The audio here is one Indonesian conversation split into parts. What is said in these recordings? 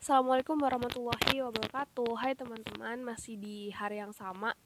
Assalamualaikum warahmatullahi wabarakatuh. Hai teman-teman, masih di hari yang sama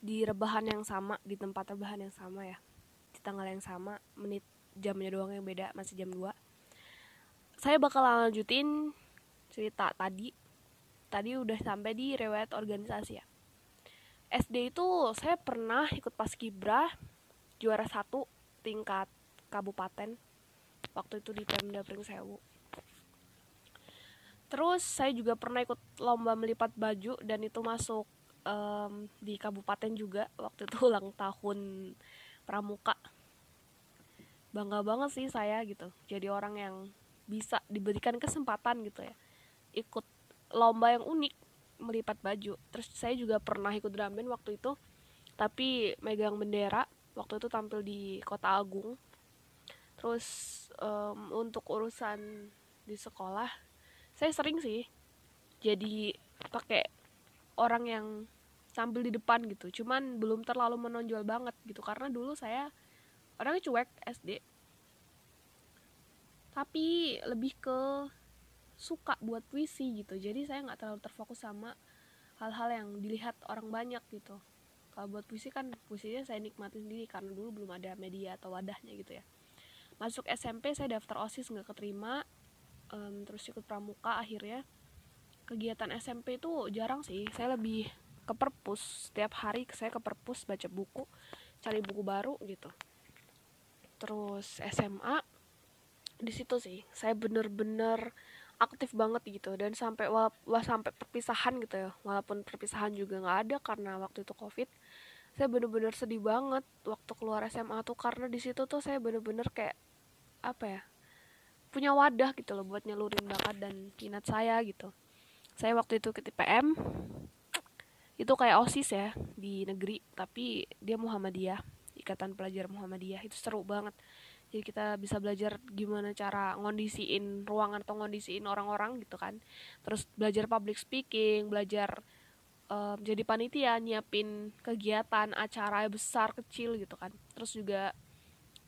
Di rebahan yang sama, di tempat rebahan yang sama ya. Di tanggal yang sama, menit jamnya doang yang beda, masih jam 2 Saya bakal lanjutin cerita tadi. Tadi udah sampai di rewet organisasi ya. SD itu saya pernah ikut paskibrah Juara satu tingkat kabupaten. Waktu itu di Pemda Pringsewu Terus saya juga pernah ikut lomba melipat baju dan itu masuk um, di kabupaten juga waktu itu ulang tahun pramuka. Bangga banget sih saya gitu. Jadi orang yang bisa diberikan kesempatan gitu ya. Ikut lomba yang unik melipat baju. Terus saya juga pernah ikut drum band waktu itu. Tapi megang bendera waktu itu tampil di Kota Agung. Terus um, untuk urusan di sekolah saya sering sih jadi pakai orang yang sambil di depan gitu. Cuman belum terlalu menonjol banget gitu. Karena dulu saya orangnya cuek SD tapi lebih ke suka buat puisi gitu. Jadi saya nggak terlalu terfokus sama hal-hal yang dilihat orang banyak gitu. Kalau buat puisi kan puisinya saya nikmati sendiri karena dulu belum ada media atau wadahnya gitu ya. Masuk SMP saya daftar osis nggak keterima um, terus ikut pramuka akhirnya. Kegiatan SMP itu jarang sih. Saya lebih ke perpus. Setiap hari saya ke perpus baca buku cari buku baru gitu. Terus SMA di situ sih. Saya bener-bener aktif banget gitu. Dan sampai wah, wah sampai perpisahan gitu ya. Walaupun perpisahan juga nggak ada karena waktu itu covid saya bener-bener sedih banget waktu keluar SMA tuh. Karena di situ tuh saya bener-bener kayak apa ya punya wadah gitu loh buat nyelurin bakat dan minat saya gitu. Saya waktu itu ke TPM itu kayak osis ya di negeri tapi dia Muhammadiyah ikatan pelajar Muhammadiyah. Itu seru banget. Jadi kita bisa belajar gimana cara ngondisiin ruangan atau ngondisiin orang-orang gitu kan. Terus belajar public speaking belajar um, jadi panitia nyiapin kegiatan acara besar kecil gitu kan. Terus juga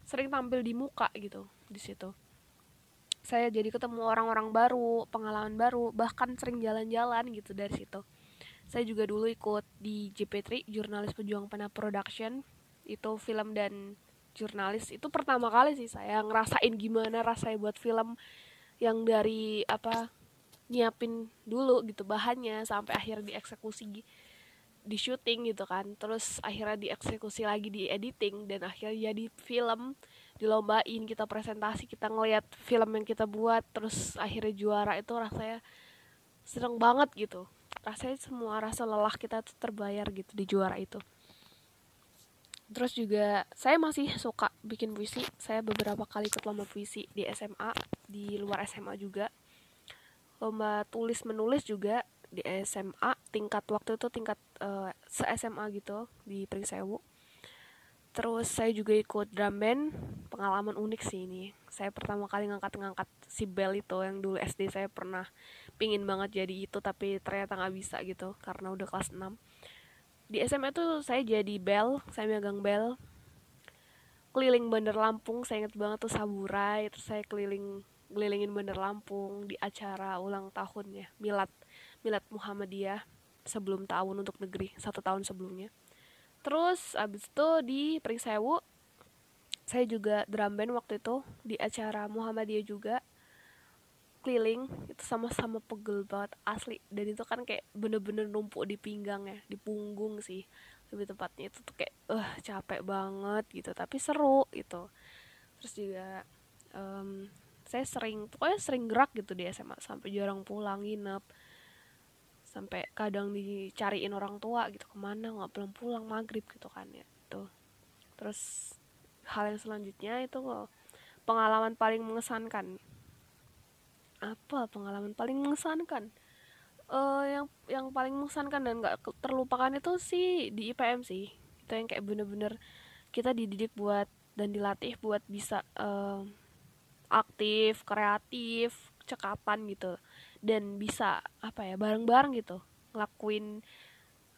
sering tampil di muka gitu di situ saya jadi ketemu orang-orang baru pengalaman baru bahkan sering jalan-jalan gitu dari situ. Saya juga dulu ikut di JP3 jurnalis pejuang pena production. Itu film dan jurnalis. Itu pertama kali sih saya ngerasain gimana rasanya buat film yang dari apa nyiapin dulu gitu bahannya sampai akhir dieksekusi di syuting gitu kan. Terus akhirnya dieksekusi lagi di editing dan akhirnya jadi film dilombain kita presentasi kita ngeliat film yang kita buat terus akhirnya juara itu rasanya seneng banget gitu. Rasanya semua rasa lelah kita tuh terbayar gitu di juara itu. Terus juga saya masih suka bikin puisi. Saya beberapa kali ikut lomba puisi di SMA di luar SMA juga. Lomba tulis menulis juga di SMA tingkat waktu itu tingkat uh, eh, se SMA gitu di Pringsewu terus saya juga ikut drum band. Pengalaman unik sih ini. Saya pertama kali ngangkat-ngangkat si bel itu yang dulu SD saya pernah pingin banget jadi itu tapi ternyata nggak bisa gitu karena udah kelas 6 di SMA tuh saya jadi bel saya megang bel. Keliling Bandar Lampung saya inget banget tuh saburai terus saya keliling kelilingin Bandar Lampung di acara ulang tahunnya milad milad Muhammadiyah sebelum tahun untuk negeri satu tahun sebelumnya terus abis itu di Pringsewu saya juga drum band waktu itu di acara Muhammadiyah juga. Keliling itu sama-sama pegel banget asli. Dan itu kan kayak bener-bener numpuk di pinggang ya di punggung sih. Lebih tepatnya itu tuh kayak eh uh, capek banget gitu. Tapi seru gitu. Terus juga um, saya sering pokoknya sering gerak gitu di SMA sampai jarang pulang nginep sampai kadang dicariin orang tua gitu ke mana? Nggak pulang pulang maghrib gitu kan ya tuh. Terus hal yang selanjutnya itu pengalaman paling mengesankan. Apa pengalaman paling mengesankan? Uh, yang yang paling mengesankan dan nggak terlupakan itu sih di IPM sih. Itu yang kayak bener-bener kita dididik buat dan dilatih buat bisa uh, aktif kreatif cekapan gitu dan bisa apa ya bareng-bareng gitu. Ngelakuin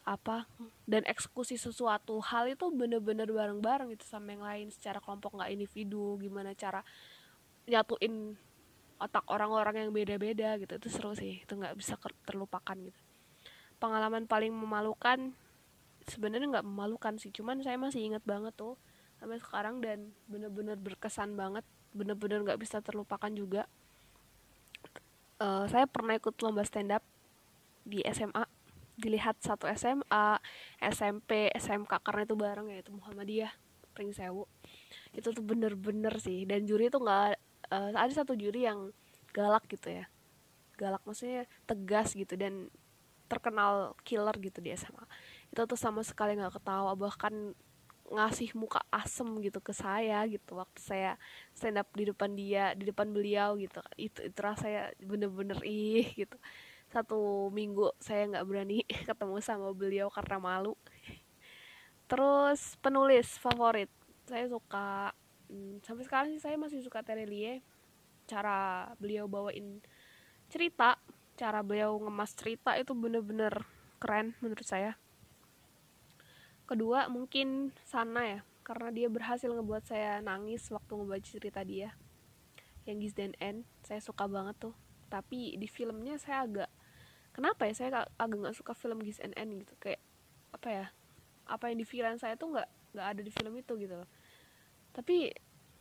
apa dan eksekusi sesuatu hal itu bener-bener bareng-bareng gitu sama yang lain. Secara kelompok nggak individu gimana cara nyatuin otak orang-orang yang beda-beda gitu. Itu seru sih itu nggak bisa terlupakan gitu. Pengalaman paling memalukan sebenarnya nggak memalukan sih cuman saya masih ingat banget tuh sampai sekarang dan bener-bener berkesan banget. Bener-bener nggak bisa terlupakan juga uh, saya pernah ikut lomba stand up di SMA dilihat satu SMA SMP SMK karena itu bareng ya itu Muhammadiyah Pringsewu itu tuh bener-bener sih. Dan juri tuh nggak uh, ada satu juri yang galak gitu ya. Galak maksudnya tegas gitu dan terkenal killer gitu di SMA itu tuh sama sekali nggak ketawa. Bahkan ngasih muka asem gitu ke saya gitu waktu saya stand up di depan dia di depan beliau gitu. Itu itu rasanya bener-bener ih gitu. Satu minggu saya nggak berani ketemu sama beliau karena malu. Terus penulis favorit saya suka hmm, sampai sekarang sih saya masih suka Terelie cara beliau bawain cerita cara beliau ngemas cerita itu bener-bener keren menurut saya kedua mungkin Sana ya karena dia berhasil ngebuat saya nangis waktu ngebaca cerita dia yang Giz dan N saya suka banget tuh. Tapi di filmnya saya agak kenapa ya saya agak nggak suka film Giz and N gitu. Kayak apa ya apa yang di film saya tuh nggak nggak ada di film itu gitu loh. Tapi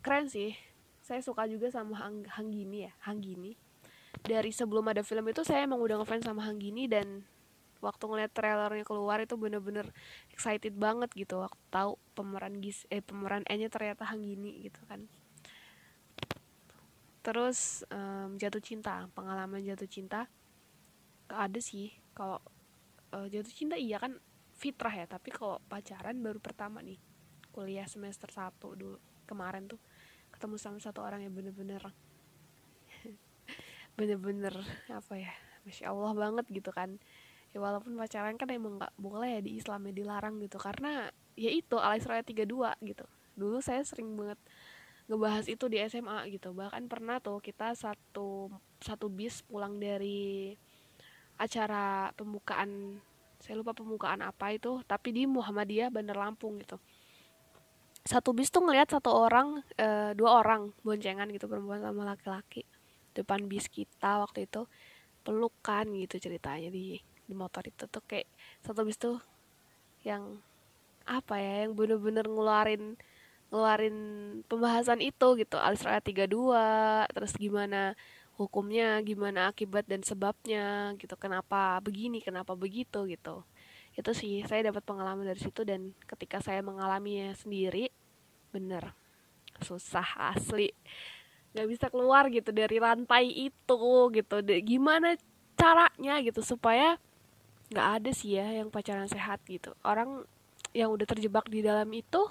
keren sih saya suka juga sama Hang, Hanggini ya Hanggini. Dari sebelum ada film itu saya emang udah ngefans sama Hanggini dan waktu ngeliat trailernya keluar itu bener-bener excited banget gitu. Waktu tahu pemeran Gis eh pemeran E nya ternyata Hanggini gitu kan. Terus um, jatuh cinta pengalaman jatuh cinta. Ada sih kalau uh, jatuh cinta iya kan fitrah ya tapi kalau pacaran baru pertama nih. Kuliah semester 1 dulu kemarin tuh ketemu sama satu orang yang bener-bener bener-bener apa ya masya allah banget gitu kan ya walaupun pacaran kan emang nggak boleh ya di Islam ya dilarang gitu. Karena ya itu al Isra 32 gitu. Dulu saya sering banget ngebahas itu di SMA gitu. Bahkan pernah tuh kita satu satu bis pulang dari acara pembukaan saya lupa pembukaan apa itu tapi di Muhammadiyah Bandar Lampung gitu. Satu bis tuh ngeliat satu orang e, dua orang boncengan gitu perempuan sama laki-laki. Depan bis kita waktu itu pelukan gitu ceritanya di di motor itu tuh kayak satu bis tuh yang apa ya yang bener-bener ngeluarin ngeluarin pembahasan itu gitu. Alisra 32 terus gimana hukumnya gimana akibat dan sebabnya gitu. Kenapa begini kenapa begitu gitu. Itu sih saya dapat pengalaman dari situ dan ketika saya mengalaminya sendiri bener susah asli. Nggak bisa keluar gitu dari rantai itu gitu. Gimana caranya gitu supaya nggak ada sih ya yang pacaran sehat gitu. Orang yang udah terjebak di dalam itu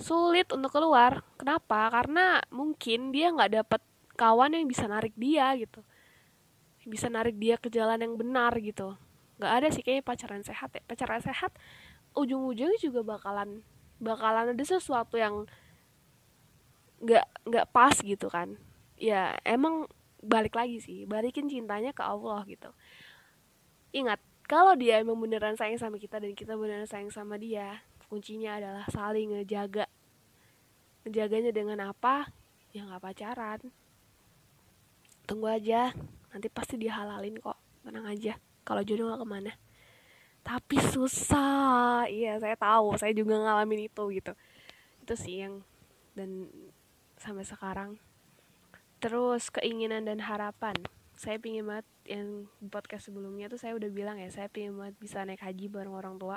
sulit untuk keluar. Kenapa? Karena mungkin dia nggak dapat kawan yang bisa narik dia gitu. Bisa narik dia ke jalan yang benar gitu. Nggak ada sih kayak pacaran sehat ya. Pacaran sehat ujung-ujungnya juga bakalan bakalan ada sesuatu yang nggak nggak pas gitu kan. Ya emang balik lagi sih. Balikin cintanya ke Allah gitu. Ingat kalau dia emang beneran sayang sama kita dan kita beneran sayang sama dia kuncinya adalah saling ngejaga. Ngejaganya dengan apa? Ya nggak pacaran. Tunggu aja. Nanti pasti dihalalin kok. Tenang aja. Kalau jodoh gak ke mana. Tapi susah. Iya saya tahu. Saya juga ngalamin itu gitu. Itu sih yang dan sampai sekarang. Terus keinginan dan harapan saya pingin banget yang podcast sebelumnya tuh saya udah bilang ya saya pingin banget bisa naik haji bareng orang tua.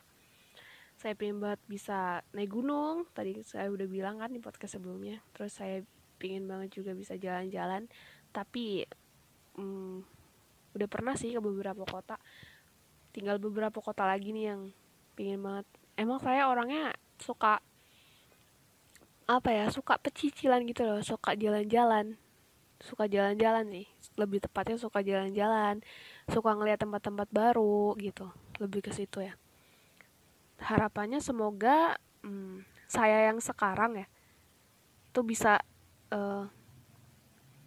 Saya pingin banget bisa naik gunung tadi saya udah bilang kan di podcast sebelumnya. Terus saya pingin banget juga bisa jalan-jalan. Tapi hmm, udah pernah sih ke beberapa kota. Tinggal beberapa kota lagi nih yang pingin banget. Emang saya orangnya suka apa ya suka pecicilan gitu loh suka jalan-jalan suka jalan-jalan nih. Lebih tepatnya suka jalan-jalan suka ngeliat tempat-tempat baru gitu. Lebih ke situ ya. Harapannya semoga hmm, saya yang sekarang ya itu bisa uh,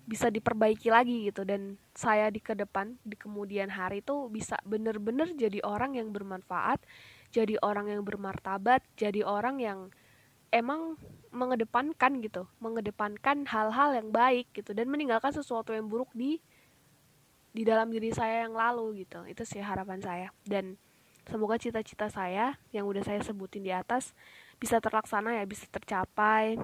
bisa diperbaiki lagi gitu. Dan saya di ke depan di kemudian hari itu bisa bener-bener jadi orang yang bermanfaat jadi orang yang bermartabat jadi orang yang emang mengedepankan gitu mengedepankan hal-hal yang baik gitu dan meninggalkan sesuatu yang buruk di di dalam diri saya yang lalu gitu. Itu sih harapan saya dan semoga cita-cita saya yang udah saya sebutin di atas bisa terlaksana ya bisa tercapai.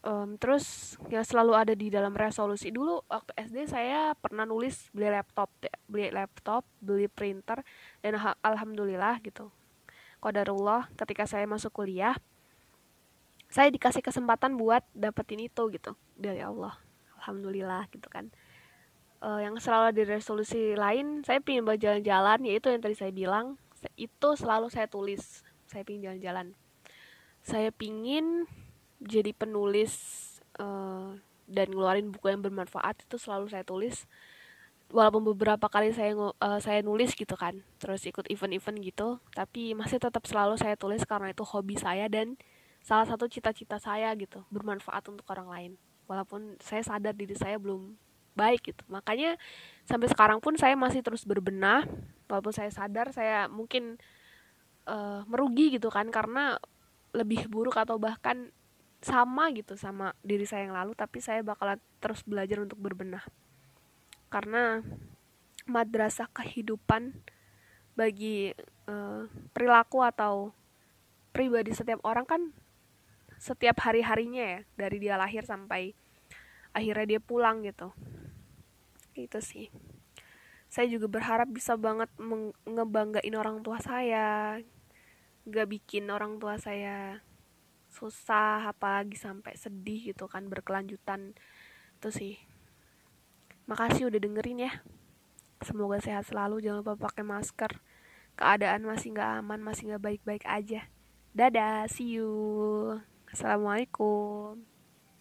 Um, terus yang selalu ada di dalam resolusi dulu waktu SD saya pernah nulis beli laptop beli laptop beli printer dan alhamdulillah gitu. Kodarullah ketika saya masuk kuliah saya dikasih kesempatan buat dapetin itu gitu. Dari Allah. Alhamdulillah gitu kan. Uh, yang selalu di resolusi lain saya pingin buat jalan-jalan yaitu yang tadi saya bilang itu selalu saya tulis. Saya pingin jalan-jalan. Saya pingin jadi penulis uh, dan ngeluarin buku yang bermanfaat itu selalu saya tulis. Walaupun beberapa kali saya uh, saya nulis gitu kan. Terus ikut event-event gitu. Tapi masih tetap selalu saya tulis karena itu hobi saya dan salah satu cita-cita saya gitu bermanfaat untuk orang lain. Walaupun saya sadar diri saya belum baik gitu. Makanya sampai sekarang pun saya masih terus berbenah. Walaupun saya sadar saya mungkin uh, merugi gitu kan karena lebih buruk atau bahkan sama gitu sama diri saya yang lalu tapi saya bakalan terus belajar untuk berbenah. Karena madrasah kehidupan bagi uh, perilaku atau pribadi setiap orang kan setiap hari harinya ya dari dia lahir sampai akhirnya dia pulang gitu. Itu sih. Saya juga berharap bisa banget ngebanggain orang tua saya. Gak bikin orang tua saya susah apalagi sampai sedih gitu kan berkelanjutan. Itu sih. Makasih udah dengerin ya. Semoga sehat selalu. Jangan lupa pakai masker. Keadaan masih nggak aman masih nggak baik-baik aja. Dadah see you assalamualaikum